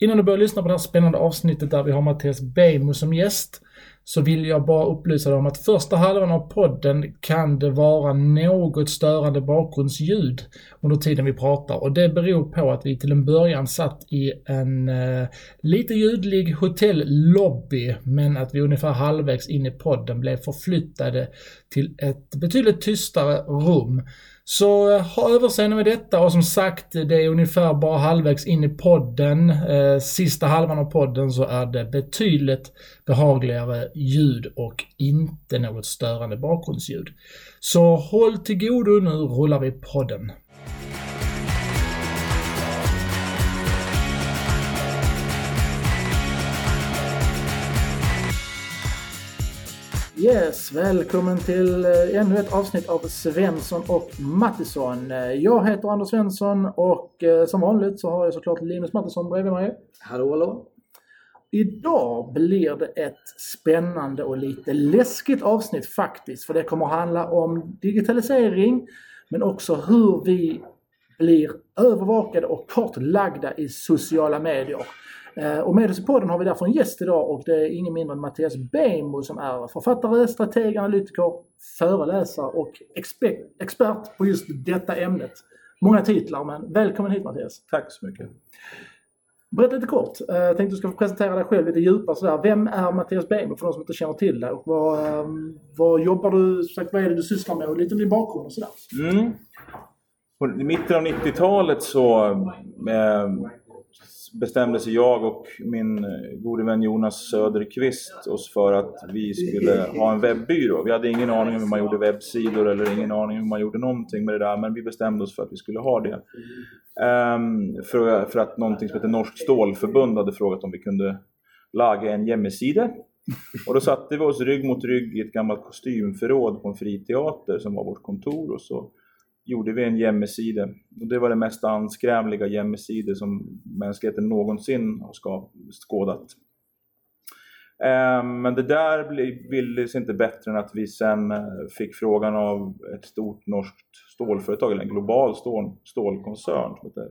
Innan du börjar lyssna på det här spännande avsnittet där vi har Mattias Beijmo som gäst så vill jag bara upplysa dig om att första halvan av podden kan det vara något störande bakgrundsljud under tiden vi pratar och det beror på att vi till en början satt i en eh, lite ljudlig hotellobby men att vi ungefär halvvägs in i podden blev förflyttade till ett betydligt tystare rum. Så eh, ha överseende med detta och som sagt, det är ungefär bara halvvägs in i podden. Eh, sista halvan av podden så är det betydligt behagligare ljud och inte något störande bakgrundsljud. Så håll till godo, nu rullar vi podden. Yes, välkommen till eh, ännu ett avsnitt av Svensson och Mattisson. Eh, jag heter Anders Svensson och eh, som vanligt så har jag såklart Linus Mattisson bredvid mig. Hallå hallå! Idag blir det ett spännande och lite läskigt avsnitt faktiskt. För det kommer att handla om digitalisering men också hur vi blir övervakade och kartlagda i sociala medier. Eh, och med oss i podden har vi därför en gäst idag och det är ingen mindre än Mattias Beijmo som är författare, strateg, analytiker, föreläsare och expert på just detta ämnet. Många titlar men välkommen hit Mattias! Tack så mycket! Berätta lite kort. Eh, jag tänkte du ska få presentera dig själv lite djupare sådär. Vem är Mattias Beijmo för de som inte känner till dig? Och vad, ehm, vad jobbar du, sagt, vad är det du sysslar med och lite om din bakgrund och sådär. Mm. I mitten av 90-talet så eh, bestämde sig jag och min eh, gode vän Jonas Söderqvist oss för att vi skulle ha en webbyrå. Vi hade ingen aning om hur man gjorde webbsidor eller ingen aning om hur man gjorde någonting med det där men vi bestämde oss för att vi skulle ha det. Um, för, för, att någonting som heter Norsk Stålförbund hade frågat om vi kunde laga en hemsida. Och då satte vi oss rygg mot rygg i ett gammalt kostymförråd på en friteater som var vårt kontor och så gjorde vi en hemsida. Och det var det mest anskrämliga hemsida som mänskligheten någonsin har skådat. Ehm, men det där ville sig inte bättre än att vi sen eh, fick frågan av ett stort norskt stålföretag, eller en global stål, stålkoncern som heter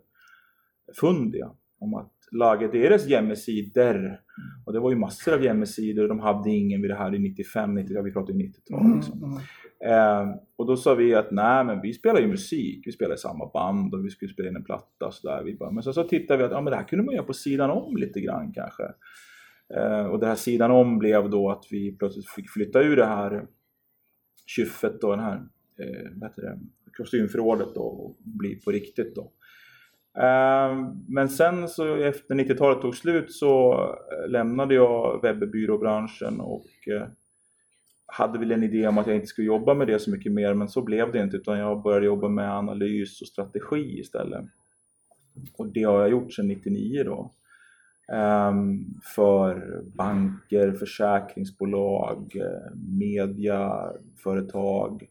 Fundia, om att laga deras hemsidor. Och det var ju massor av hemsidor de hade ingen vid det här i 95, 90, vi pratar ju 90-tal. Mm, liksom. Mm, mm. Eh, och då sa vi att nej men vi spelar ju musik, vi spelar i samma band och vi skulle spela in en platta och sådär. Men så, så tittade vi att ja, men det här kunde man göra på sidan om lite grann kanske. Eh, och det här sidan om blev då att vi plötsligt fick flytta ur det här kyffet och den här eh, det, kostymförrådet då, och bli på riktigt då. Eh, men sen så efter 90-talet tog slut så eh, lämnade jag webbyråbranschen och eh, hade väl en idé om att jag inte skulle jobba med det så mycket mer men så blev det inte utan jag började jobba med analys och strategi istället. Och det har jag gjort sedan 99 då. Ehm, för banker, försäkringsbolag, mediaföretag,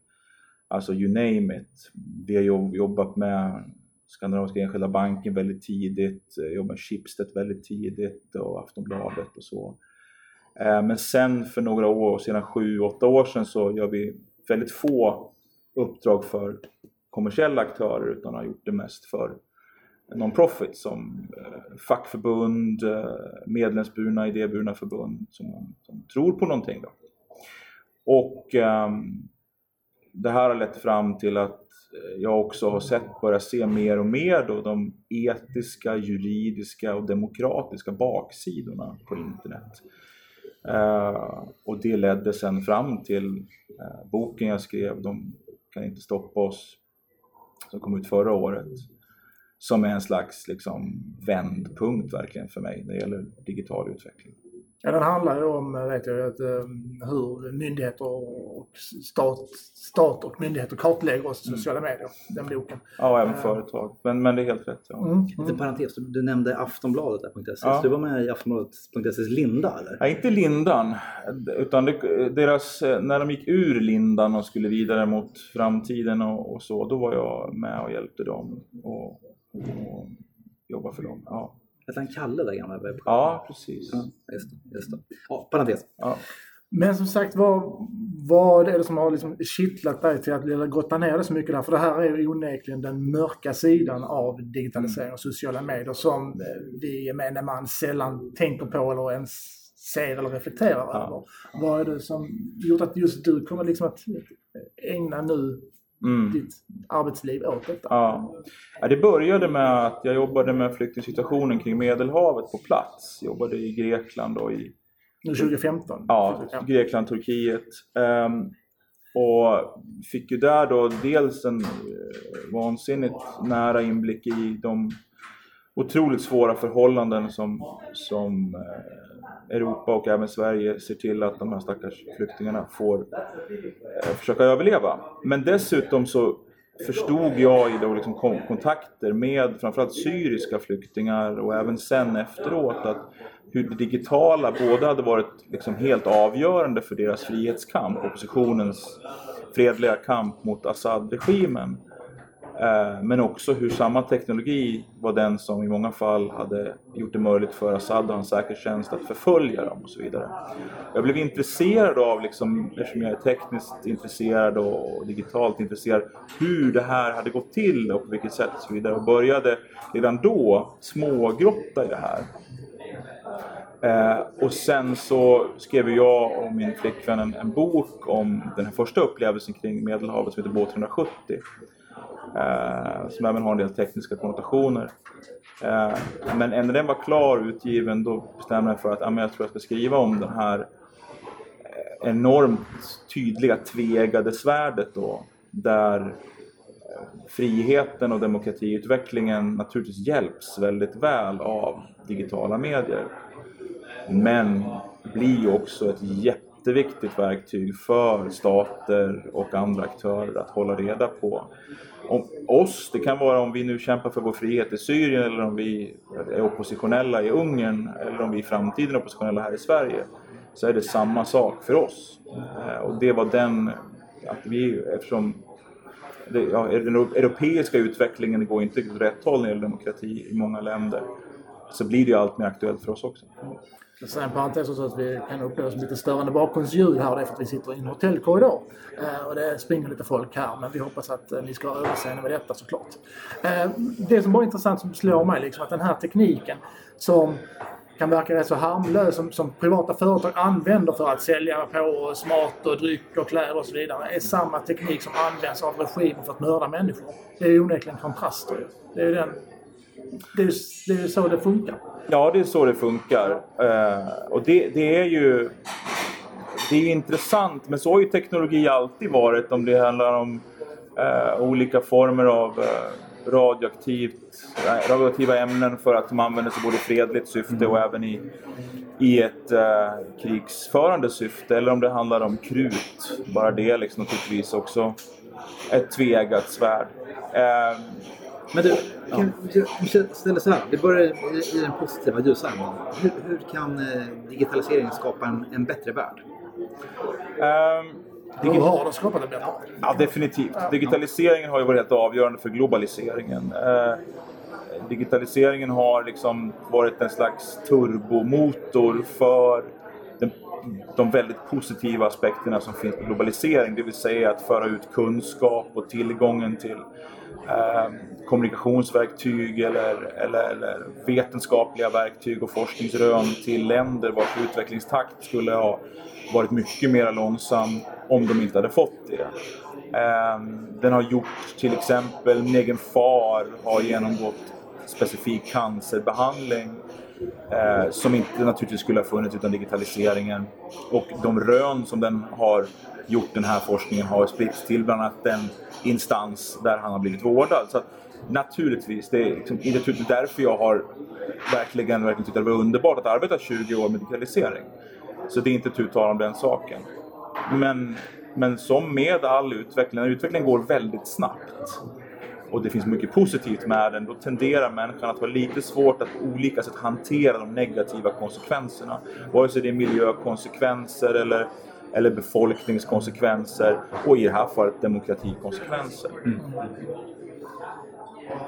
alltså you name it. Vi har jobbat med Skandinaviska Enskilda Banken väldigt tidigt, eh, jobbat med Schibsted väldigt tidigt och Aftonbladet och så. Ehm, men sen för några år sedan, sju, åtta år sedan så gör vi väldigt få uppdrag för kommersiella aktörer utan har gjort det mest för non-profit som eh, fackförbund, eh, medlemsburna, idéburna förbund som, som tror på någonting. Då. Och um, det här har lett fram till att eh, jag också har sett, börjat se mer och mer då de etiska, juridiska och demokratiska baksidorna på internet. Uh, och det ledde sen fram till uh, boken jag skrev, De kan inte stoppa oss, som kom ut förra året. Som är en slags liksom, vändpunkt verkligen för mig när det gäller digital utveckling. Ja, den handlar ju om, vet jag, att, um, hur myndigheter och stat, stat och myndigheter kartlägger oss mm. sociala medier. Den boken. Ja, även uh, företag. Men, men det är helt rätt. Ja. Mm, mm. parentes, du nämnde Aftonbladet.se. Ja. Du var med i Aftonbladet.ses linda eller? Ja, inte lindan. Utan det, deras, när de gick ur lindan och skulle vidare mot framtiden och, och så, då var jag med och hjälpte dem och, och jobba för dem. Ja. Hette han Kalle, där gamla webb Ja, precis. Ja, just just det. Ja, parentes. Ja. Men som sagt, vad, vad är det som har liksom kittlat dig till att grotta ner det så mycket där? För det här är ju onekligen den mörka sidan av digitalisering och sociala medier som vi gemene man sällan tänker på eller ens ser eller reflekterar ja. över. Vad är det som gjort att just du kommer liksom att ägna nu mm. ditt arbetsliv åt detta? Ja. ja. det började med att jag jobbade med flyktingsituationen kring Medelhavet på plats. Jag jobbade i Grekland och i nu 2015? Ja, Grekland, Turkiet. Um, och fick ju där då dels en uh, vansinnigt nära inblick i de otroligt svåra förhållanden som, som uh, Europa och även Sverige ser till att de här stackars flyktingarna får eh, försöka överleva. Men dessutom så förstod jag i då liksom kontakter med framförallt syriska flyktingar och även sen efteråt att hur det digitala både hade varit liksom helt avgörande för deras frihetskamp, oppositionens fredliga kamp mot Assad-regimen. Eh, men också hur samma teknologi var den som i många fall hade gjort det möjligt för Assad och hans säkerhetstjänst att förfölja dem och så vidare. Jag blev intresserad av, liksom, eftersom jag är tekniskt intresserad och digitalt intresserad, hur det här hade gått till och på vilket sätt och så vidare. Och började redan då smågrotta i det här. Eh, och sen så skrev jag och min flickvän en, en, bok om den här första upplevelsen kring Medelhavet som heter Båt 170. Eh, som även har en del tekniska konnotationer. Eh, men när den var klar och utgiven då bestämde jag mig för att ja, men jag tror jag ska skriva om den här eh, enormt tydliga tvegade svärdet då. Där eh, friheten och demokratiutvecklingen naturligtvis hjälps väldigt väl av digitala medier. Men blir ju också ett jätteviktigt verktyg för stater och andra aktörer att hålla reda på. Om oss, det kan vara om vi nu kämpar för vår frihet i Syrien eller om vi är oppositionella i Ungern eller om vi i framtiden är oppositionella här i Sverige. Så är det samma sak för oss. Eh, och det var den, att vi, eftersom det, ja, den europeiska utvecklingen går inte åt rätt håll när det gäller demokrati i många länder så blir det ju allt mer aktuellt för oss också. Sen en parentes också att vi kan uppleva som lite störande bakgrundsljud här. Det är för att vi sitter i en hotellkorridor. Eh, och det springer lite folk här. Men vi hoppas att eh, ni ska ha överseende med detta såklart. Eh, det som var intressant som slår mig liksom att den här tekniken som kan verka rätt så harmlös som, som privata företag använder för att sälja på smart och dryck och kläder och så vidare är samma teknik som används av regimer för att mörda människor. Det är onekligen kontraster. Det är ju den det är, det är så det funkar. Ja, det är så det funkar. Uh, och det, det, är ju det är intressant, men så har ju teknologi alltid varit om det handlar om uh, olika former av uh, radioaktivt, radioaktiva ämnen för att de används i både fredligt syfte mm. och även i, i ett krigsförande syfte. Eller om det handlar om krut, bara det liksom naturligtvis också ett tvegat svärd. Men du, ja. ställa så här. Det börjar i den positiva säger. Hur, hur kan eh, digitaliseringen skapa en, en bättre värld? Um, Digi- har de skapat en bättre Ja, definitivt. Digitaliseringen har ju varit helt avgörande för globaliseringen. Uh, digitaliseringen har liksom varit en slags turbomotor för den, de väldigt positiva aspekterna som finns med globalisering. Det vill säga att föra ut kunskap och tillgången till eh, kommunikationsverktyg eller, eller, eller, vetenskapliga verktyg och forskningsrön till länder vars utvecklingstakt skulle ha varit mycket mer långsam om de inte hade fått det. Eh, den har gjort till exempel, min egen far har genomgått specifik cancerbehandling eh, som inte naturligtvis skulle ha funnits utan digitaliseringen. Och de rön som den har gjort den här forskningen har spritts till bland annat den instans där han har blivit vårdad. Så att, naturligtvis, det är, liksom, det är typ därför jag har verkligen, verkligen tyckt att det var underbart att arbeta 20 år med digitalisering. Så det är inte tu tal om den saken. Men, men som med all utveckling, när utvecklingen går väldigt snabbt och det finns mycket positivt med den, då tenderar människan att vara lite svårt att på olika sätt hantera de negativa konsekvenserna. Vare sig det är miljökonsekvenser eller eller befolkningskonsekvenser och i det här fallet demokratikonsekvenser. Mm.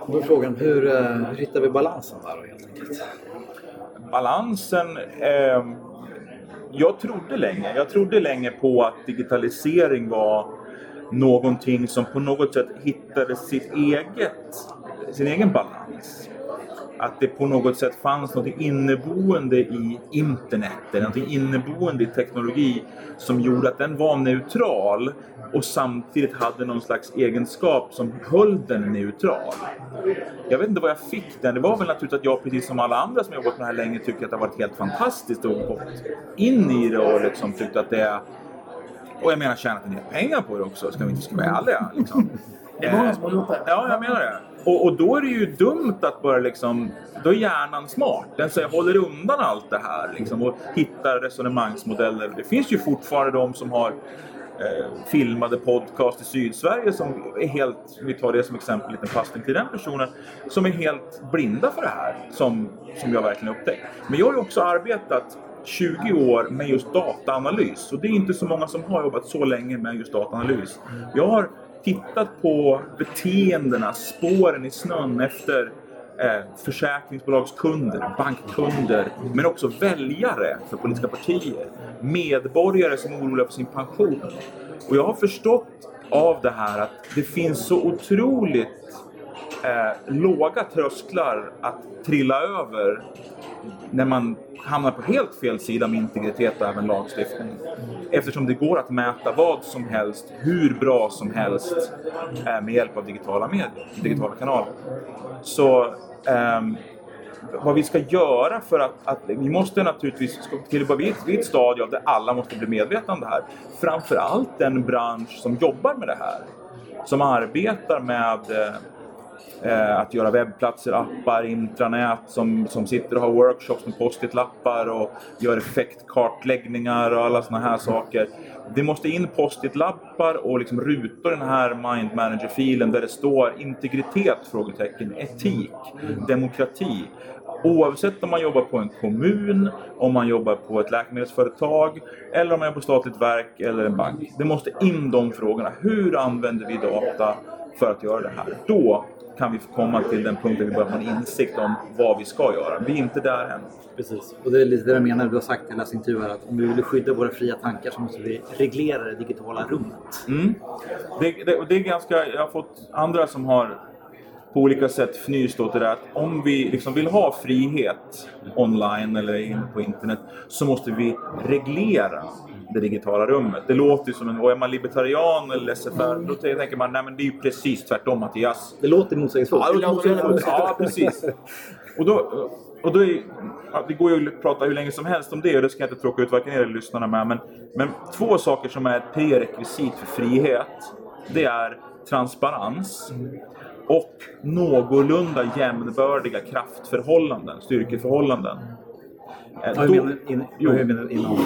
Då är frågan, hur, eh, hur hittar vi balansen där då helt enkelt? Balansen eh, jag trodde länge, jag trodde länge på att digitalisering var någonting som på något sätt hittade sitt eget, sin egen balans att det på något sätt fanns något inneboende i internet, eller något inneboende i teknologi som gjorde att den var neutral och samtidigt hade någon slags egenskap som höll den neutral. Jag vet inte var jag fick den. Det var väl naturligt att jag precis som alla andra som jobbat med det här länge tycker att det har varit helt fantastiskt och gått in i det och liksom tyckte att det är och jag menar tjänat en del pengar på det också, ska vi inte ska vara ärliga. Liksom. Det är många som har gjort det. Ja, jag menar det. Och, och, då är det ju dumt att bara liksom, då är hjärnan smart. Den säger, håller undan allt det här liksom, och hittar resonemangsmodeller. Det finns ju fortfarande de som har eh, filmade podcast i Sydsverige som är helt, vi tar det som exempel, en liten passning till den personen, som är helt blinda för det här, som, som jag verkligen upptäckt. Men jag har ju också arbetat 20 år med just dataanalys och det är inte så många som har jobbat så länge med just dataanalys. Jag har tittat på beteendena, spåren i snön efter eh, försäkringsbolagskunder, bankkunder, men också väljare för politiska partier. Medborgare som är oroliga för sin pension. Och jag har förstått av det här att det finns så otroligt eh, låga trösklar att trilla över när man hamnar på helt fel sida med integritet och även lagstiftning. Eftersom det går att mäta vad som helst, hur bra som helst eh, med hjälp av digitala medier, digitala kanaler. Så eh, vad vi ska göra för att, att vi måste naturligtvis till vid, vid ett stadie där alla måste bli medvetna om det här. Framförallt den bransch som jobbar med det här. Som arbetar med Eh, Eh, att göra webbplatser, appar, intranät som, som sitter och har workshops med post-it-lappar och gör effektkartläggningar och alla sådana här saker. Det måste in post-it-lappar och liksom rutor i den här Mind Manager-filen där det står integritet? frågetecken, etik, demokrati. Oavsett om man jobbar på en kommun, om man jobbar på ett läkemedelsföretag eller om man jobbar på statligt verk eller en bank. Det måste in de frågorna. Hur använder vi data för att göra det här? Då kan vi komma till den punkten vi börjar få en insikt om vad vi ska göra. Vi är inte där än. Precis, och det är lite det jag menar. Du har sagt i läs intervjuer att om vi vill skydda våra fria tankar så måste vi reglera det digitala rummet. Mm. Det, det, det är ganska, jag har fått andra som har på olika sätt fnyst åt det där att om vi liksom vill ha frihet online eller in på internet så måste vi reglera det digitala rummet. Det låter ju som en... Och är man libertarian eller SFR, då tänker man nej men det är ju precis tvärtom Mattias. Det låter motsägelsefullt. Ja, ja, precis. Och då, och då är, ja, det går ju att prata hur länge som helst om det och det ska jag inte tråka ut varken er eller lyssnarna med. Men, men två saker som är ett prerekvisit för frihet. Det är transparens och någorlunda jämnbördiga kraftförhållanden, styrkeförhållanden. Ja, då, menar, in, jo, menar inom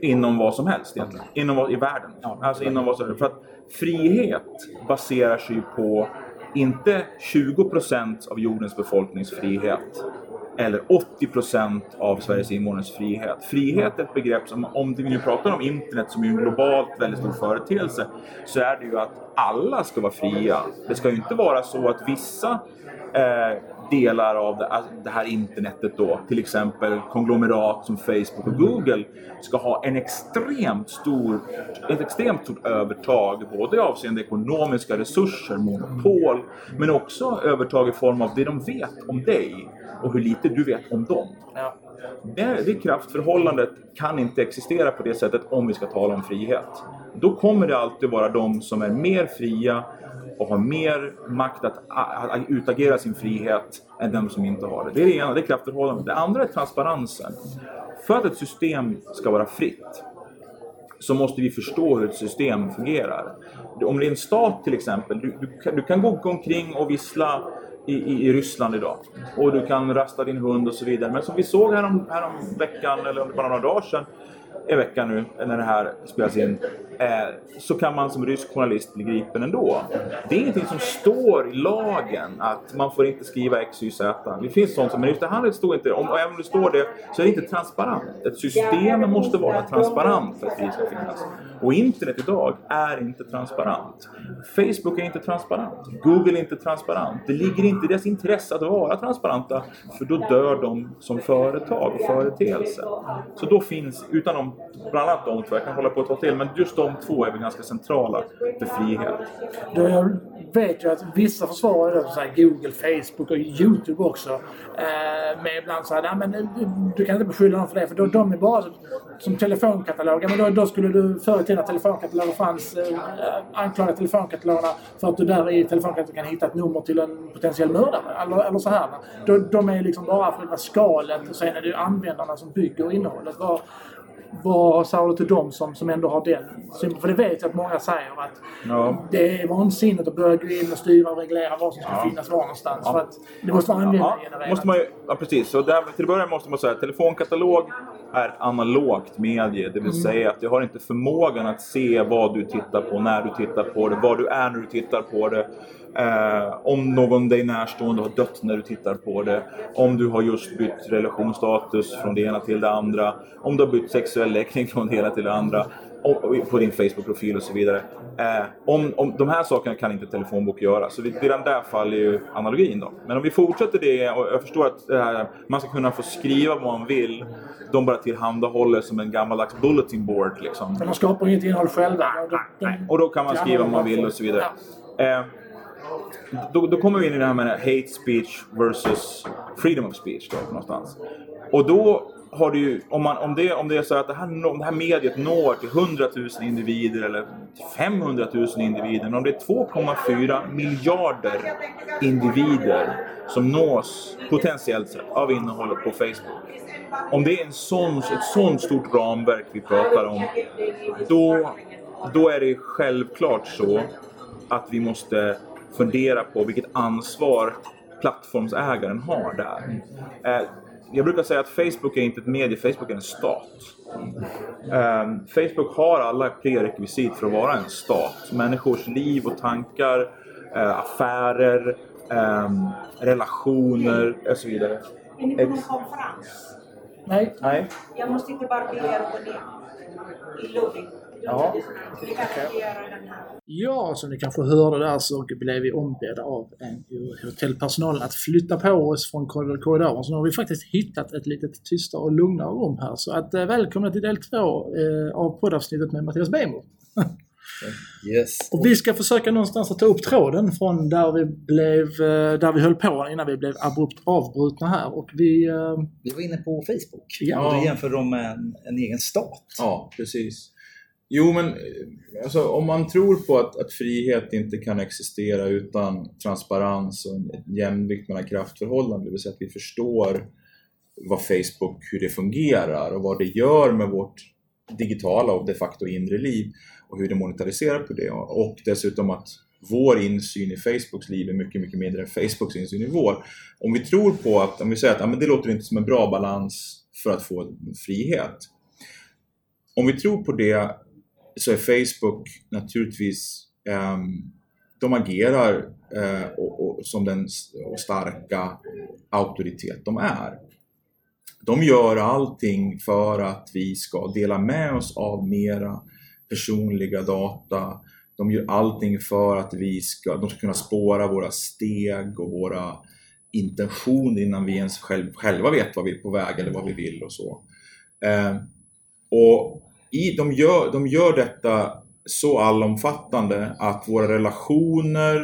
inom vad som helst egentligen. Inom, I världen. Ja. Alltså inom vad som helst. För att frihet baserar sig på inte 20% av jordens befolknings frihet eller 80% av Sveriges invånares frihet. Frihet är ett begrepp som, om vi nu pratar om internet som är en globalt väldigt stor företeelse, så är det ju att alla ska vara fria. Det ska ju inte vara så att vissa eh, delar av det, här internetet då, till exempel konglomerat som Facebook och Google, ska ha en extremt stor, ett extremt stort övertag, både avseende ekonomiska resurser, monopol, men också övertag i form av det de vet om dig och hur lite du vet om dem. Det, det kraftförhållandet kan inte existera på det sättet om vi ska tala om frihet. Då kommer det alltid vara de som är mer fria och har mer makt att, att, utagera sin frihet än den som inte har det. Det är det ena, det är kraftförhållandet. Det andra är transparensen. För att ett system ska vara fritt så måste vi förstå hur ett system fungerar. Om det är en stat till exempel, du, du, du kan gå omkring och vissla i, i, i, Ryssland idag. Och du kan rasta din hund och så vidare. Men som vi såg härom, härom veckan, eller bara några dagar sedan, i veckan nu när det här spelas in Eh, så kan man som rysk journalist bli gripen ändå. Det är ingenting som står i lagen att man får inte skriva X, Y, Z. Det finns sånt som, men just det här står inte, om, och även om det står det så är det inte transparent. Ett system måste vara transparent för att det ska finnas. Och internet idag är inte transparent. Facebook är inte transparent. Google är inte transparent. Det ligger inte i deras intresse att vara transparenta för då dör de som företag och företeelse. Så då finns, utan de, bland annat de två, jag kan hålla på att ta till, men just de de två är väl ganska centrala för frihet. Jag vet ju att vissa försvarar så här Google, Facebook och YouTube också. Eh, med ibland så här, men du, kan inte beskylla dem för det för då, de är bara som telefonkataloger. Men då, då skulle du förr i tiden när telefonkataloger fanns eh, anklaga telefonkatalogerna för att du där i telefonkatalogen kan hitta ett nummer till en potentiell mördare. Eller, eller så här. De, de är liksom bara själva skalet och sen är det ju användarna som bygger innehållet. Var, vad säger du till dem som, som ändå har den synen? För det vet jag att många säger att Ja. det är vansinnigt att börja gå in och styra och reglera vad som ska Ja. finnas var någonstans. Ja. För att det måste vara användargenererat. måste man ju, ja precis. Så där, till att börja med måste man säga att telefonkatalog är ett analogt medie. Det vill säga att jag har inte förmågan att se vad du tittar på, när du tittar på det, var du är när du tittar på det. Eh, om någon dig närstående har dött när du tittar på det. Om du har just bytt relationsstatus från det ena till det andra. Om du har bytt sexuell läggning från det ena till det andra. och- På din Facebook-profil och så vidare. Eh, om, om, de här sakerna kan inte telefonbok göra. Så vi, redan där faller ju analogin då. Men om vi fortsätter det och jag förstår att här, man ska kunna få skriva vad man vill. De bara tillhandahåller som en gammaldags bulletin board liksom. Men de skapar inget innehåll själva. Och då kan man skriva vad man vill och så vidare. Eh, då, då kommer vi in i det här med hate speech versus freedom of speech då, någonstans. Och då har du ju, om, man, om, det, om det är så att det här, om det här mediet når till 100 000 individer eller 500 000 individer, men om det är 2,4 miljarder individer som nås potentiellt sett av innehållet på Facebook. Om det är en sån, ett sånt stort ramverk vi pratar om, då, då är det självklart så att vi måste fundera på vilket ansvar plattformsägaren har där. Eh, Jag brukar säga att Facebook är inte ett medie, Facebook är en stat. Eh, Facebook har alla prerekvisit för att vara en stat. Människors liv och tankar, eh, affärer, eh, relationer och så vidare. Är ni på någon konferens? nej, Nej, Jag måste inte bara be er att gå ner i lobbyn. Ja. Ja, som ni kanske hörde där så blev vi ombedda av en hotellpersonal att flytta på oss från korri- korridoren. Så nu har vi faktiskt hittat ett litet tystare och lugnare rum här. Så att, eh, välkomna till del två eh, av poddavsnittet med Mattias Bejmo. Yes. Och vi ska försöka någonstans att ta upp tråden från där vi, blev, eh, där vi höll på innan vi blev abrupt avbrutna här. Och vi... Vi var inne på Facebook. Ja. Och då jämför de med en, en egen stat. Ja, precis. Jo, men eh, alltså, om man tror på att, att frihet inte kan existera utan transparens och en jämvikt mellan kraftförhållanden, det vill säga att vi förstår vad Facebook, hur det fungerar och vad det gör med vårt digitala och de facto inre liv och hur det monetariserar på det och dessutom att vår insyn i Facebooks liv är mycket, mycket mindre än Facebooks insyn i vår. Om vi tror på att, om vi säger att ja, men det låter inte som en bra balans för att få frihet. Om vi tror på det så är Facebook naturligtvis, um, de agerar uh, och, och, som den och starka auktoritet de är. De gör allting för att vi ska dela med oss av mera personliga data. De gör allting för att vi ska, de ska kunna spåra våra steg och våra intentioner innan vi ens själv, själva vet vad vi är på väg eller vad vi vill och så. Eh, och i, de, gör, de gör detta så allomfattande att våra relationer,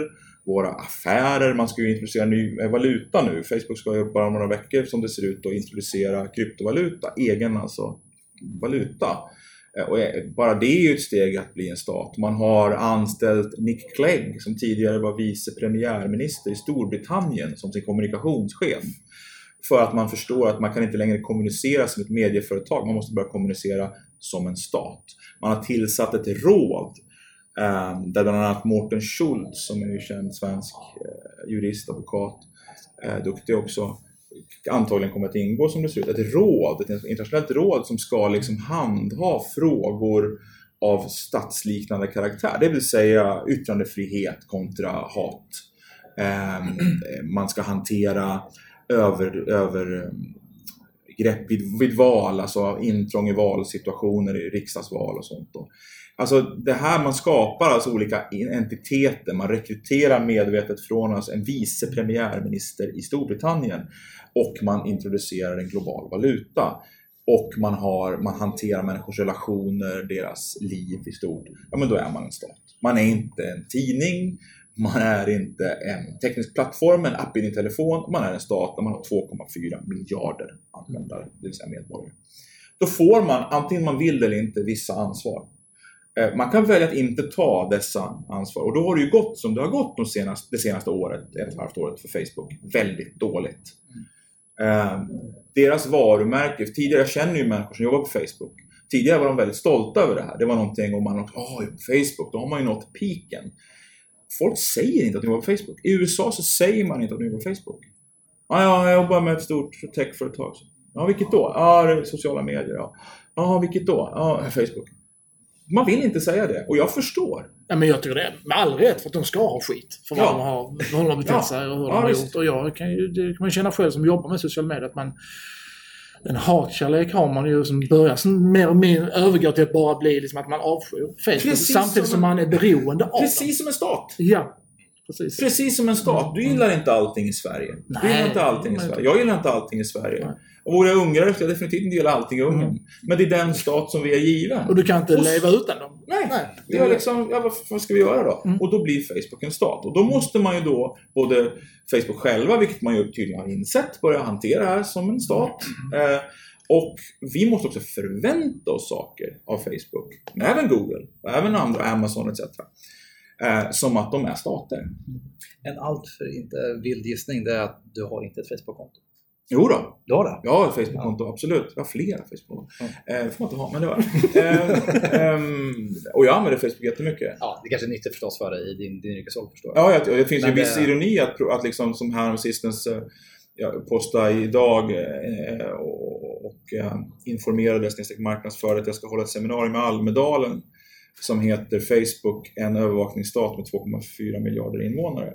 våra affärer, man ska ju introducera ny valuta nu. Facebook ska ju bara om några veckor som det ser ut att introducera kryptovaluta, egen alltså valuta. Eh, och eh, bara det är ju ett steg att bli en stat. Man har anställt Nick Clegg som tidigare var vice premiärminister i Storbritannien som sin kommunikationschef. För att man förstår att man kan inte längre kommunicera som ett medieföretag, man måste börja kommunicera som en stat. Man har tillsatt ett råd eh, där bland annat Mårten Schultz som är ju känd svensk eh, jurist, advokat, eh, duktig också, antagligen kommer att ingå som det ser ut. Ett råd, ett internationellt råd som ska liksom handha frågor av statsliknande karaktär, det vill säga yttrandefrihet kontra hat. Eh, man ska hantera över, över grepp vid, vid val, alltså intrång i valsituationer i riksdagsval och sånt. Då. Alltså det här man skapar alltså olika entiteter, man rekryterar medvetet från alltså en vice premiärminister i Storbritannien och man introducerar en global valuta och man, har, man hanterar människors relationer, deras liv i stort, ja men då är man en stat. Man är inte en tidning, man är inte en teknisk plattform, en app i din telefon, man är en stat där man har 2,4 miljarder användare, det vill säga medborgare. Då får man, antingen man vill eller inte, vissa ansvar. Eh, man kan välja att inte ta dessa ansvar och då har det ju gått som det har gått de senaste, det senaste året, ett och ett halvt året för Facebook, väldigt dåligt. Mm. deras varumärke, tidigare, jag känner ju människor som jobbar på Facebook. Tidigare var de väldigt stolta över det här. Det var någonting om man åkte, oh, på Facebook, då har man ju nått piken. Folk säger inte att de jobbar på Facebook. I USA så säger man inte att de jobbar på Facebook. Ah, ja, jag jobbar med ett stort techföretag. Ja, vilket då? Ja, sociala medier. Ja, ah, vilket då? Ja, Facebook. Man vill inte säga det och jag förstår. Ja, men jag tycker det med all rätt för att de ska ha skit. För vad Ja. de har, hur de har betett sig och hur Ja, de har visst. gjort. Och jag kan ju, det kan man känna själv som jobbar med sociala medier att man en hatkärlek har man ju som börjar som mer och mer övergår till att bara bli liksom att man avskyr Facebook. Precis samtidigt som- som man är beroende av dem. Precis som en stat. Ja, precis. Precis som en stat. Du gillar inte allting i Sverige. Du Nej, gillar inte allting i Sverige. Jag gillar inte allting i Sverige. Nej. Och vore jag ungrare skulle jag definitivt inte gilla allting i Ungern. Mm. Men det är den stat som vi är given. Och du kan inte Och- leva utan dem. Nej, Nej, det är liksom, ja, vad, vad ska vi göra då? Mm. Och då blir Facebook en stat. Och då måste man ju då, både Facebook själva, vilket man ju tydligen har insett, börja hantera det här som en stat. Mm. Eh, och vi måste också förvänta oss saker av Facebook, men även Google, och även andra, Amazon etc. Eh, som att de är stater. En alltför inte vild gissning det är att du har inte ett Facebook-konto. Jo då, Du har det? jag har ett Facebook-konto, absolut. Jag har flera Facebook-konton. Eh, det får man inte ha, men det har jag. eh, ehm, Och jag använder Facebook jättemycket. Ja, det kanske är nyttigt förstås för dig i din, din yrkesroll förstår Ja, jag- det finns ju Men viss det- ironi att, att liksom som här sistens eh, jag postade idag eh, och, och eh, informerade marknadsförde att jag ska hålla ett seminarium i Almedalen som heter Facebook, en övervakningsstat med 2,4 miljarder invånare.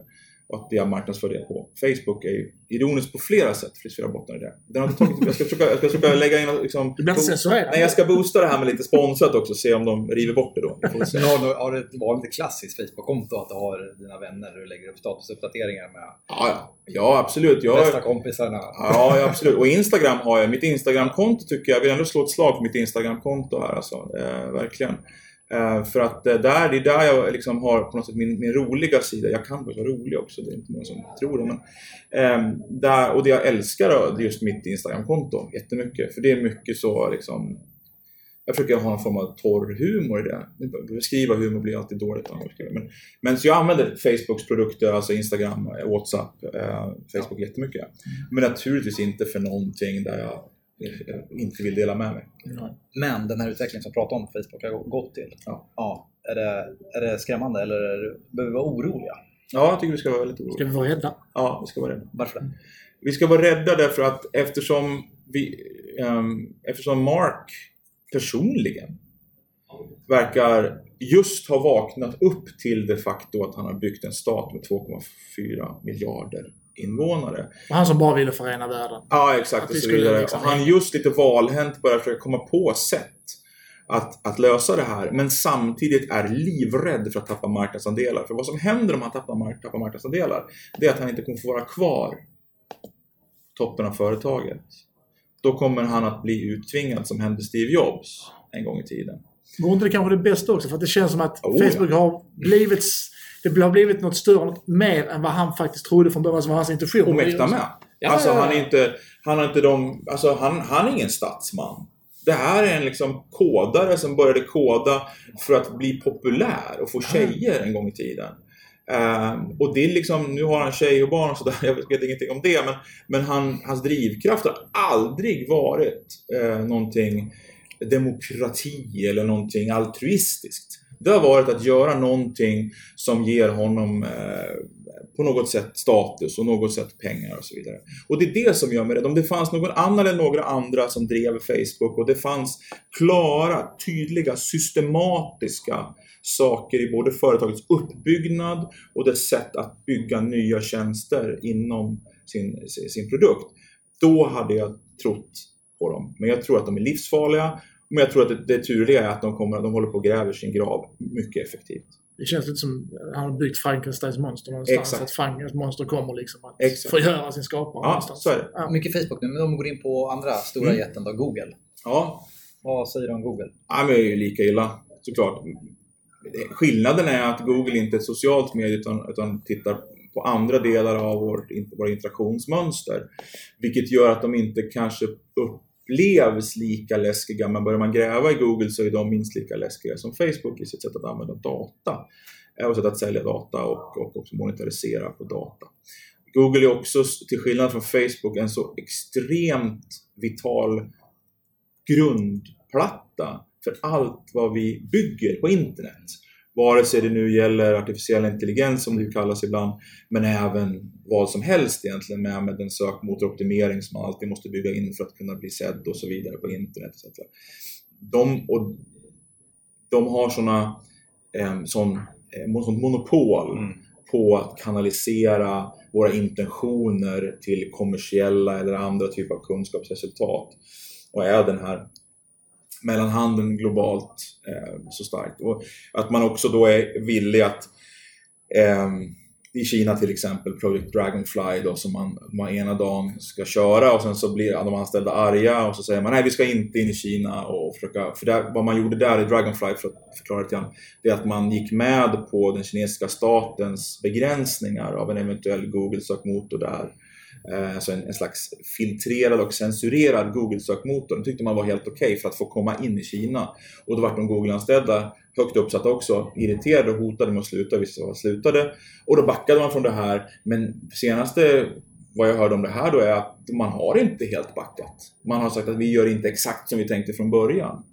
Och att jag marknadsför det på Facebook är ju ironiskt på flera sätt, det finns flera bottnar i det. Den har tagit, jag, ska försöka, jag ska försöka lägga in liksom, censurerad. Nej, jag ska boosta det här med lite sponsrat också, se om de river bort det då. Men har, du, har du ett vanligt klassiskt Facebook-konto att du har dina vänner och du lägger upp statusuppdateringar med Ja, ja. ja absolut. Jag, bästa kompisarna? Ja, ja, absolut. Och Instagram har jag. Mitt Instagramkonto tycker jag, jag vill ändå slå ett slag för mitt Instagramkonto här alltså. Eh, verkligen. Eh, för att eh, där, det är där jag liksom har på något sätt min, min roliga sida. Jag kan vara rolig också, det är inte många som tror det. Men, eh, där, och det jag älskar är just mitt Instagramkonto jättemycket. För det är mycket så liksom jag försöker ha någon form av torr humor i det. Beskriva humor blir alltid dåligt. Men, men så jag använder Facebooks produkter, alltså Instagram, eh, WhatsApp, eh, Facebook jättemycket. Men naturligtvis inte för någonting där jag eh, inte vill dela med mig. Men den här utvecklingen som vi pratar om Facebook har gått till. Ja. Ja, är, det, är det skrämmande eller är det, behöver vi vara oroliga? Ja, jag tycker vi ska vara väldigt Ska oroliga. vi vara rädda? Ja, vi ska vara rädda. Varför det? Vi ska vara rädda därför att eftersom, vi, ehm, eftersom Mark personligen verkar just ha vaknat upp till det faktum att han har byggt en stat med 2,4 miljarder invånare. Han som bara ville förena världen. Ja, exakt och så vidare. liksom- Och han just lite valhänt börjar försöka komma på sätt att, att lösa det här, men samtidigt är livrädd för att tappa marknadsandelar. För vad som händer om han tappar, mark- tappar marknadsandelar, det är att han inte kommer få vara kvar toppen av företaget. Då kommer han att bli uttvingad som hände Steve Jobs en gång i tiden. Vore inte det kanske det bästa också? För det känns som att Oh, ja. Facebook har blivit... Det har blivit något större, något mer än vad han faktiskt trodde från början, som var hans intention. Och mäkta med. Ja, alltså ja, ja. han är inte, han har inte de, alltså han, han är ingen statsman. Det här är en liksom kodare som började koda för att bli populär och få tjejer en gång i tiden. Ehm, och det är liksom, nu har han tjej och barn och sådär, jag vet ingenting om det, men, men han, hans drivkraft har aldrig varit eh, någonting demokrati eller någonting altruistiskt. Det har varit att göra någonting som ger honom eh, på något sätt status och något sätt pengar och så vidare. Och det är det som gör mig rädd. Om det fanns någon annan eller några andra som drev Facebook och det fanns klara, tydliga, systematiska saker i både företagets uppbyggnad och dess sätt att bygga nya tjänster inom sin, sin, sin produkt. Då hade jag trott på dem. Men jag tror att de är livsfarliga. Men jag tror att det, det turliga är att de, kommer, de håller på och gräver sin grav mycket effektivt. Det känns lite som att han har byggt Frankensteins monster någonstans. Exakt. Att Frankensteins monster kommer liksom att Exakt. förgöra sin skapare Ja, någonstans. så är det. Ja. Mycket Facebook nu, men om vi går in på andra stora Mm. jätten då, Google. Ja, Vad säger du om Google? Ja, men det är ju lika illa såklart. Skillnaden är att Google inte är ett socialt medie utan, utan tittar på andra delar av vårt, våra interaktionsmönster. Vilket gör att de inte kanske upplevs lika läskiga. Men börjar man gräva i Google så är de minst lika läskiga som Facebook i sitt sätt att använda data. Och sätt att sälja data och, och också monetarisera på data. Google är också, till skillnad från Facebook, en så extremt vital grundplatta för allt vad vi bygger på internet. Vare sig det nu gäller artificiell intelligens som det kallas ibland, men även vad som helst egentligen med, med den sökmotoroptimering som man alltid måste bygga in för att kunna bli sedd och så vidare på internet. etc. De, och de har såna, eh, sån, sånt monopol på att kanalisera våra intentioner till kommersiella eller andra typer av kunskapsresultat. Och är den här mellanhandeln globalt eh, så starkt. Och att man också då är villig att eh, i Kina till exempel, Project Dragonfly då, som man, man ena dagen ska köra och sen så blir de anställda arga och så säger man nej vi ska inte in i Kina och försöka, för där, vad man gjorde där i Dragonfly för att förklara lite grann, det är att man gick med på den kinesiska statens begränsningar av en eventuell Google-sökmotor där. Eh, alltså en, en slags filtrerad och censurerad Google-sökmotor. Det tyckte man var helt okej för att få komma in i Kina. Och då var de Google-anställda högt uppsatta också irriterade och hotade med att sluta. Vissa var slutade. Och då backade man från det här. Men senaste vad jag hörde om det här då är att man har inte helt backat. Man har sagt att vi gör inte exakt som vi tänkte från början.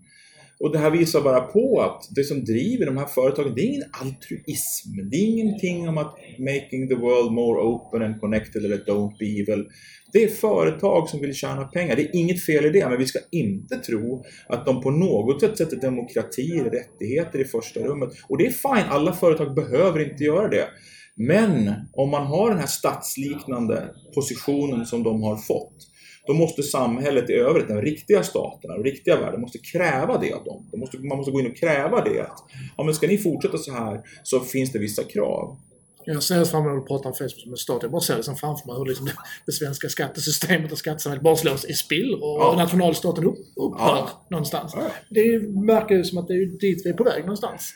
Och det här visar bara på att det som driver de här företagen, det är ingen altruism. Det är ingenting om att making the world more open and connected eller don't be evil. Det är företag som vill tjäna pengar. Det är inget fel i det, men vi ska inte tro att de på något sätt sätter demokrati eller rättigheter i första rummet. Och det är fine, alla företag behöver inte göra det. Men om man har den här statsliknande positionen som de har fått, då måste samhället i övrigt, den riktiga staten, den riktiga världen, måste kräva det av dem. De måste, man måste gå in och kräva det. Att, ja, men ska ni fortsätta så här så finns det vissa krav. Jag ser fram emot att prata om Facebook som en stat. Jag bara ser det som framför mig hur liksom det, det svenska skattesystemet och skattesamhället bara slås i spill och Ja. nationalstaten upp, upphör Ja. någonstans. Ja. Det verkar ju som att det är dit vi är på väg någonstans.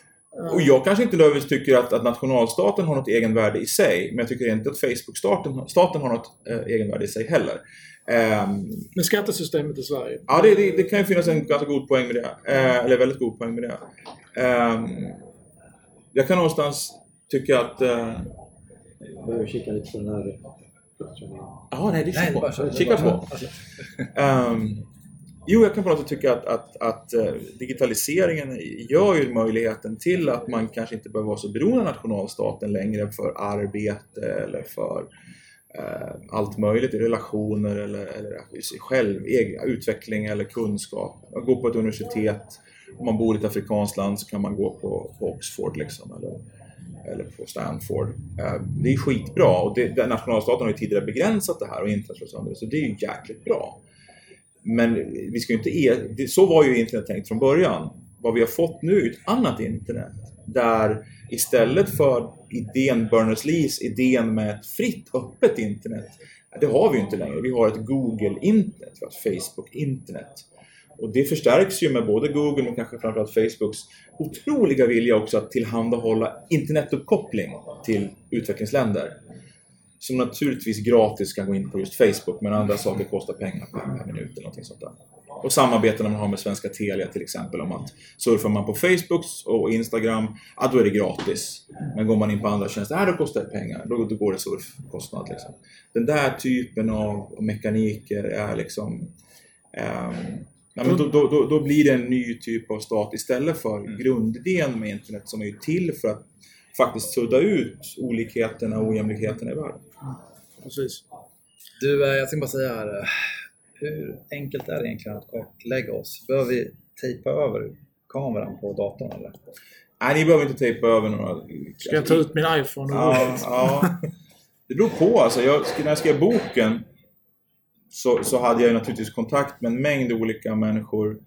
Och jag kanske inte nödvändigtvis tycker att, att nationalstaten har något egenvärde i sig, men jag tycker inte att Facebook-staten staten har något eh, egenvärde i sig heller. Ehm, Men skattesystemet i Sverige. Ja, det, det, det kan ju finnas en ganska god poäng med det. Eh, eller väldigt god poäng med det. Ehm, jag kan någonstans tycka att... Eh, Jag behöver kika lite på den här. ja, nej, det Nej, är på. kör. Kika på. Ehm, jo, jag kan på något sätt tycka att, att, att eh, digitaliseringen gör ju möjligheten till att man kanske inte behöver vara så beroende av nationalstaten längre för arbete eller för Eh, allt möjligt i relationer eller, eller i sig själv, egen utveckling eller kunskap. Att gå på ett universitet, om man bor i ett afrikanskt land så kan man gå på, på Oxford liksom, eller, eller på Stanford. Eh, det är skitbra och det, nationalstaten har ju tidigare begränsat det här och inte slått sönder det, så det är ju jäkligt bra. Men vi ska ju inte e-, så var ju internet tänkt från början. Vad vi har fått nu är ett annat internet där istället för idén Berners-Lees idén med ett fritt, öppet internet, det har vi ju inte längre. Vi har ett Google-internet, vi har ett Facebook-internet. Och det förstärks ju med både Google men kanske framförallt Facebooks otroliga vilja också att tillhandahålla internetuppkoppling till utvecklingsländer. Som naturligtvis gratis kan gå in på just Facebook men andra saker kostar pengar per minut eller någonting sånt där. Och samarbeten man har med svenska Telia till exempel om att surfar man på Facebook och Instagram, ja då är det gratis. Men går man in på andra tjänster, ja då kostar det pengar. Då, då går det surfkostnad liksom. Den där typen av mekaniker är liksom ehm, Ja, men då, då, då, då blir det en ny typ av stat istället för grundidén med internet som är ju till för att faktiskt sudda ut olikheterna och ojämlikheterna i världen. Precis. Du, eh, jag ska bara säga här. Hur enkelt är det egentligen att kartlägga oss? Behöver vi tejpa över kameran på datorn eller? Nej, ni behöver inte tejpa över några... Ska jag ta ut min iPhone och Ja, ja. Det beror på. Alltså, jag, när jag skrev boken så, så hade jag naturligtvis kontakt med en mängd olika människor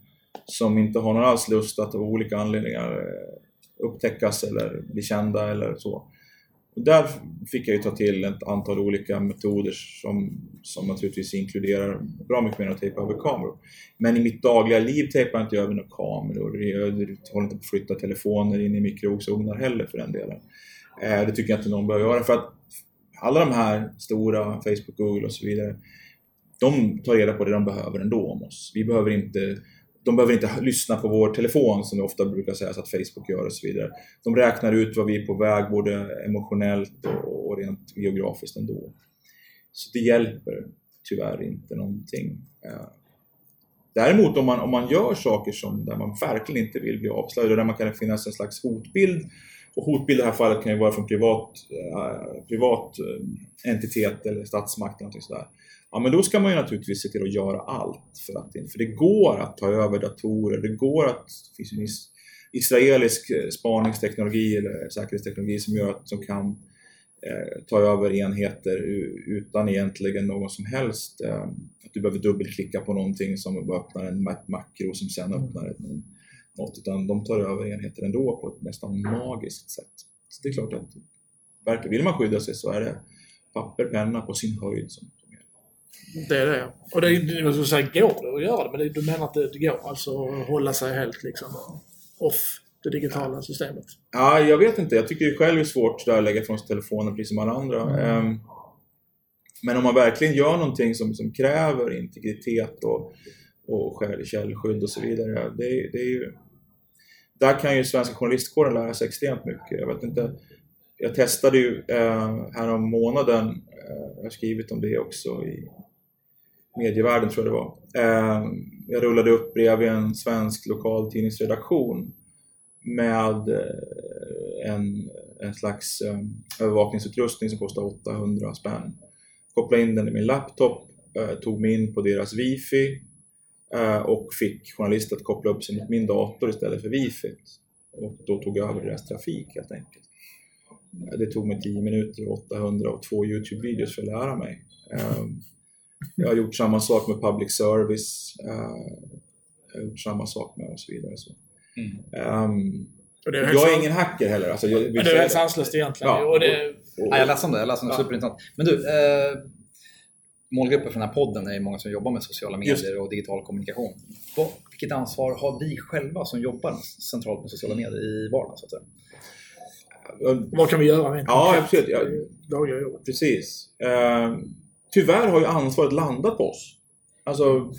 som inte har någon alls lust att av olika anledningar eh, upptäckas eller bli kända eller så. Och där fick jag ju ta till ett antal olika metoder som, som naturligtvis inkluderar bra mycket mer än att tejpa över kameror. Men i mitt dagliga liv tejpar jag inte över några kameror. Jag håller inte på att flytta telefoner in i mikrovågsugnar heller för den delen. Eh, det tycker jag inte någon bör göra för att alla de här stora, Facebook, Google och så vidare, de tar reda på det de behöver ändå om oss. Vi behöver inte de behöver inte lyssna på vår telefon som det ofta brukar sägas att Facebook gör och så vidare. De räknar ut vad vi är på väg både emotionellt och rent geografiskt ändå. Så det hjälper tyvärr inte någonting. Eh, däremot om man, om man gör saker som, där man verkligen inte vill bli avslöjad och där man kan finnas en slags hotbild och hotbild i det här fallet kan ju vara från privat, äh, privat äh, entitet eller statsmakt eller någonting sådär ja men då ska man ju naturligtvis se till att göra allt för att för det går att ta över datorer, det går att, det finns en israelisk eh, spaningsteknologi eller säkerhetsteknologi som gör att som kan eh, ta över enheter utan egentligen någon som helst, eh, att du behöver dubbelklicka på någonting som öppnar en makro som sen öppnar ett, något, utan de tar över enheter ändå på ett nästan magiskt sätt. Så det är klart att vill man skydda sig så är det papper, penna på sin höjd som det är det. Och det, jag skulle säga, går det att göra det? Men det, du menar att det, det går alltså hålla sig helt liksom off det digitala systemet? Ja, jag vet inte. Jag tycker det själv är svårt att lägga ifrån sig telefonen precis som alla andra. Mm. Um, men om man verkligen gör någonting som, som kräver integritet och, och källskydd och så vidare. Det, det är ju, där kan ju Svenska Journalistkåren lära sig extremt mycket. Jag vet inte, jag testade ju eh, här om månaden, eh, jag har skrivit om det också i medievärlden tror jag det var. Eh, jag rullade upp bredvid en svensk lokal tidningsredaktion med eh, en, en slags eh, övervakningsutrustning som kostar 800 spänn. Kopplade in den i min laptop, eh, tog mig in på deras wifi eh, och fick journalister att koppla upp sig mot min dator istället för wifi. Och då tog jag över deras trafik helt enkelt. Det tog mig 10 minuter, 800 och två Youtube-videos för att lära mig. Jag har gjort samma sak med public service. Uh, jag har gjort samma sak med och så vidare. Så. Mm. Um, är jag är ingen hacker heller. Alltså, jag, det är helt sanslöst egentligen. Ja, och det... ja, jag läste om det. Jag läste om det. Ja. Superintressant. Men du, eh, målgruppen för den här podden är många som jobbar med sociala medier Just. och digital kommunikation. Vilket ansvar har vi själva som jobbar centralt med sociala medier i vardagen? Så att säga? Vad kan vi göra rent Ja, precis. Ja, precis. Uh, tyvärr har ju ansvaret landat på oss. Alltså,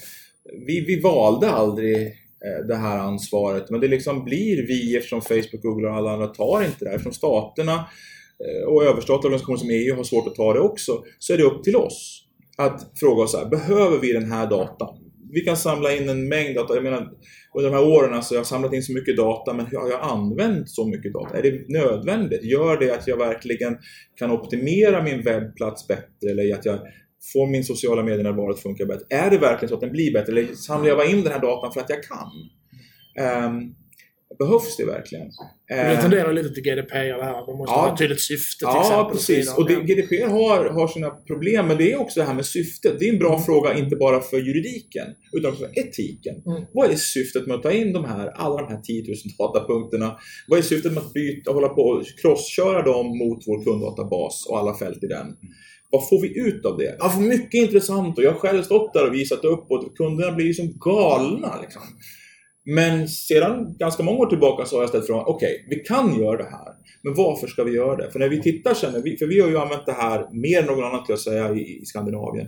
vi, vi valde aldrig eh, det här ansvaret, men det liksom blir vi eftersom Facebook, Google och alla andra tar inte det här. Eftersom staterna eh, och överstatliga organisationer som EU har svårt att ta det också, så är det upp till oss att fråga oss här, behöver vi den här datan? Vi kan samla in en mängd data. Jag menar, under de här åren, alltså, jag har samlat in så mycket data, men har jag använt så mycket data? Är det nödvändigt? Gör det att jag verkligen kan optimera min webbplats bättre eller att jag får min sociala medier-närvaro att funka bättre? Är det verkligen så att den blir bättre? Eller samlar jag bara in den här datan för att jag kan? Um, behövs det verkligen? Det ehm, tenderar lite till GDPR det här, man måste ja, ha ett tydligt syfte till ja, exempel. Ja, precis. Och, det, GDPR har, har sina problem, men det är också det här med syftet. Det är en bra mm. fråga, inte bara för juridiken, utan också för etiken. Mm. Vad är syftet med att ta in de här, alla de här 10 000 datapunkterna? Vad är syftet med att byta, hålla på och crossköra dem mot vår kunddatabas och alla fält i den? vad får vi ut av det? Ja, mycket intressant och jag har själv stått där och visat upp och kunderna blir ju som galna. Liksom. Men sedan ganska många år tillbaka så har jag ställt frågan, okej, okay, vi kan göra det här, men varför ska vi göra det? För när vi tittar sen, för vi har ju använt det här mer än någon annan till jag säga i, i Skandinavien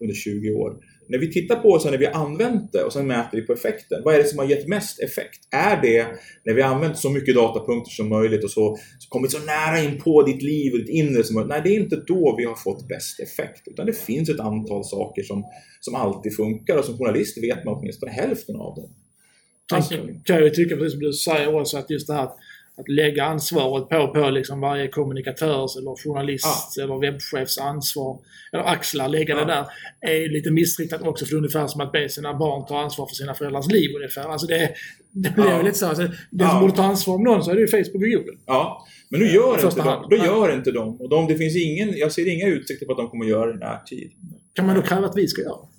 under 20 år. När vi tittar på sen när vi har använt det och sen mäter vi på effekten. Vad är det som har gett mest effekt? Är det när vi har använt så mycket datapunkter som möjligt och så, så kommit så nära in på ditt liv och ditt inre som möjligt? Nej, det är inte då vi har fått bäst effekt. Utan det finns ett antal saker som, som alltid funkar och som journalist vet man åtminstone hälften av dem. Sen kan jag ju tycka, precis som du säger också, att just det här att lägga ansvaret på, på liksom varje kommunikatörs eller journalists ja. eller webbchefs ansvar, eller axlar, lägga ja. det där, är lite missriktat också. För det är ungefär som att be sina barn ta ansvar för sina föräldrars liv ungefär. Alltså det, det blir ja. lite så. Alltså, den som borde ta ansvar om någon så är det ju Facebook och Google. Ja, men nu gör, inte de, då gör inte de. Och de, det finns ingen, jag ser inga utsikter på att de kommer att göra det i närtid. Kan man då kräva att vi ska göra Det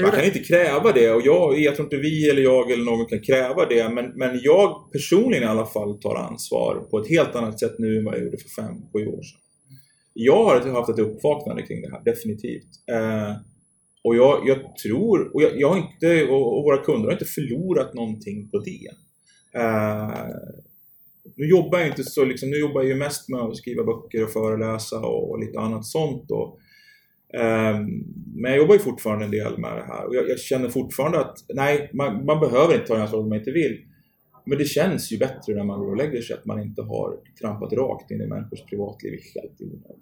Man kan inte kräva det och jag, jag tror inte vi eller jag eller någon kan kräva det. Men, men jag personligen i alla fall tar ansvar på ett helt annat sätt nu än vad jag gjorde för fem, sju år sedan. Jag har haft ett uppvaknande kring det här, definitivt. Eh, och jag, jag tror, och, jag, jag har inte, och, våra kunder har inte förlorat någonting på det. Eh, nu jobbar jag inte så, liksom, nu jobbar jag ju mest med att skriva böcker och föreläsa och, och lite annat sånt. Och, Men jag jobbar ju fortfarande en del med det här och jag, jag känner fortfarande att nej, man, man behöver inte ta ansvar om man inte vill. Men det känns ju bättre när man går och lägger sig att man inte har trampat rakt in i människors privatliv helt i onödan.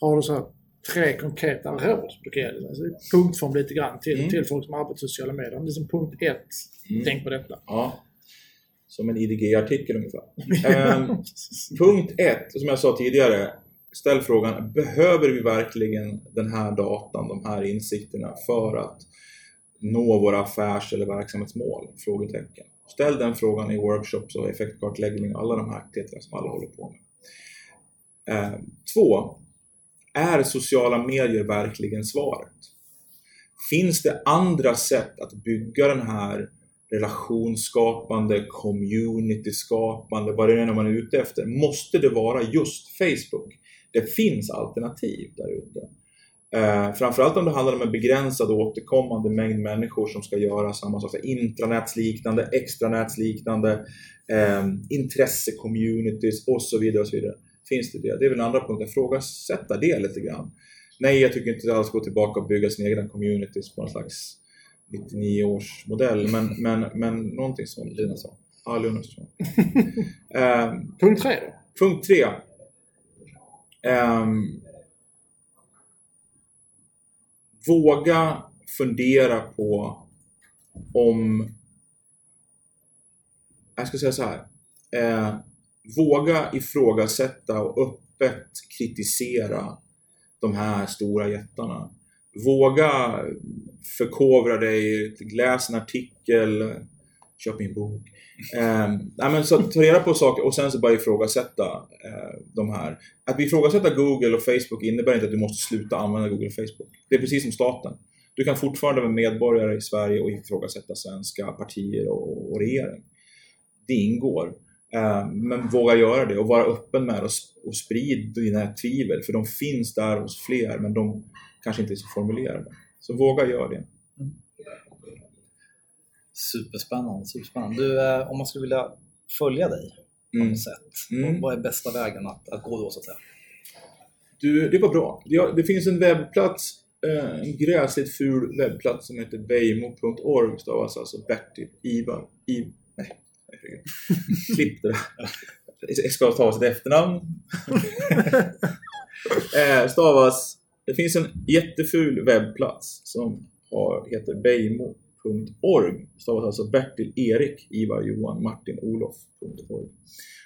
Har du så här tre konkreta råd du kan ge? Alltså, punktform lite grann till, Mm. till folk som arbetar med sociala medier. Liksom punkt ett, Mm. tänk på detta. Ja, som en IDG-artikel ungefär. Ehm, punkt ett, som jag sa tidigare, ställ frågan, behöver vi verkligen den här datan, de här insikterna för att nå våra affärs eller verksamhetsmål? Frågetecken. Ställ den frågan i workshops och effektkartläggning och alla de här aktiviteterna som alla håller på med. Ehm, två, är sociala medier verkligen svaret? Finns det andra sätt att bygga den här relationsskapande, communityskapande, vad det nu är man är ute efter. Måste det vara just Facebook? Det finns alternativ där ute. Eh, framförallt om det handlar om en begränsad och återkommande mängd människor som ska göra samma sak. Intranätsliknande, extranätsliknande, eh, intresse-communities och så vidare. och så vidare. Finns det det? Det är väl den andra punkten. Frågasätta det lite grann. Nej, jag tycker inte alls gå tillbaka och bygga sina egna communities på någon slags 99 års modell, men, men, men någonting sånt. Lunarsson. Ja, Lunarsson. eh, Punkt tre då? punkt tre. Um, våga fundera på om... Jag ska säga så här. Eh, våga ifrågasätta och öppet kritisera de här stora jättarna. Våga förkovra dig, läs en artikel, köp min bok. Eh, nej, men så ta reda på saker och sen så bara ifrågasätta eh, de här. Att ifrågasätta Google och Facebook innebär inte att du måste sluta använda Google och Facebook. Det är precis som staten. Du kan fortfarande vara medborgare i Sverige och ifrågasätta svenska partier och, och regering. Det ingår. Eh, men våga göra det och vara öppen med det och, och sprid dina tvivel för de finns där hos fler men de kanske inte är så formulerade. Så våga göra det. Superspännande, superspännande. Du, eh, om man skulle vilja följa dig på Mm. något sätt, Mm. vad är bästa vägen att, att gå då så att säga? Du, det var bra. Ja, det finns en webbplats, eh, en gräsligt ful webbplats som heter beimo.org stavas alltså Bertil Ivar. I, nej, herregud. Klipp det där. Det ska stavas ett efternamn. eh, stavas, det finns en jätteful webbplats som har, heter beimo.org. Stavas alltså Bertil Erik Ivar Johan Martin Olof.org.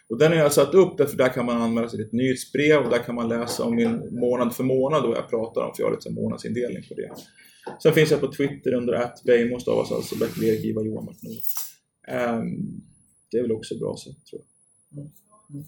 Och den har jag satt upp därför där kan man anmäla sig till ett nyhetsbrev och där kan man läsa om min månad för månad och jag pratar om, för jag har lite månadsindelning på det. Sen finns jag på Twitter under atbeimo, stavas alltså Bertil Erik Ivar Johan Martin Olof. Um, det är väl också ett bra sätt tror jag. Mm. Mm.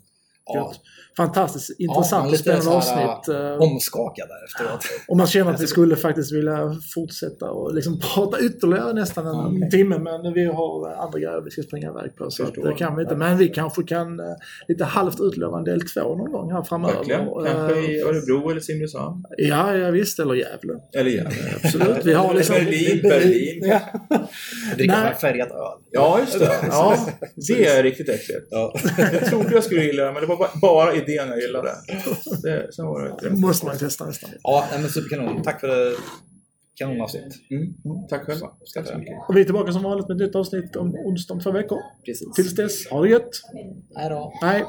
Ja, Fantastiskt intressant och spännande avsnitt. eh, omskakad där efteråt. Och man känner att vi skulle faktiskt vilja fortsätta och liksom prata ytterligare nästan en Ja, okej. timme men vi har andra grejer vi ska springa iväg på så det kan vi inte. Men vi kanske kan eh, lite halvt utlova en del två någon gång här framöver. Verkligen. Kanske i eh, Örebro eller Simrishamn. Ja, ja visst. Eller Gävle. Eller Gävle. Absolut. Vi har liksom... Berlin, Berlin. Ja. Dricka färgat öl. Ja, just det. Ja, det är riktigt äckligt. Ja. Jag trodde jag skulle gilla det, men det var bara- bara idén jag gillade. Det, sen var det inte Det det. måste man testa nästan. Ja, men superkanon. Tack för det. Kanonavsnitt. Mm. Tack själva. Tack så mycket. Och vi är tillbaka som vanligt med ett nytt avsnitt om onsdag om två veckor. Precis. Tills dess, ha det gött. Hej då. Hej!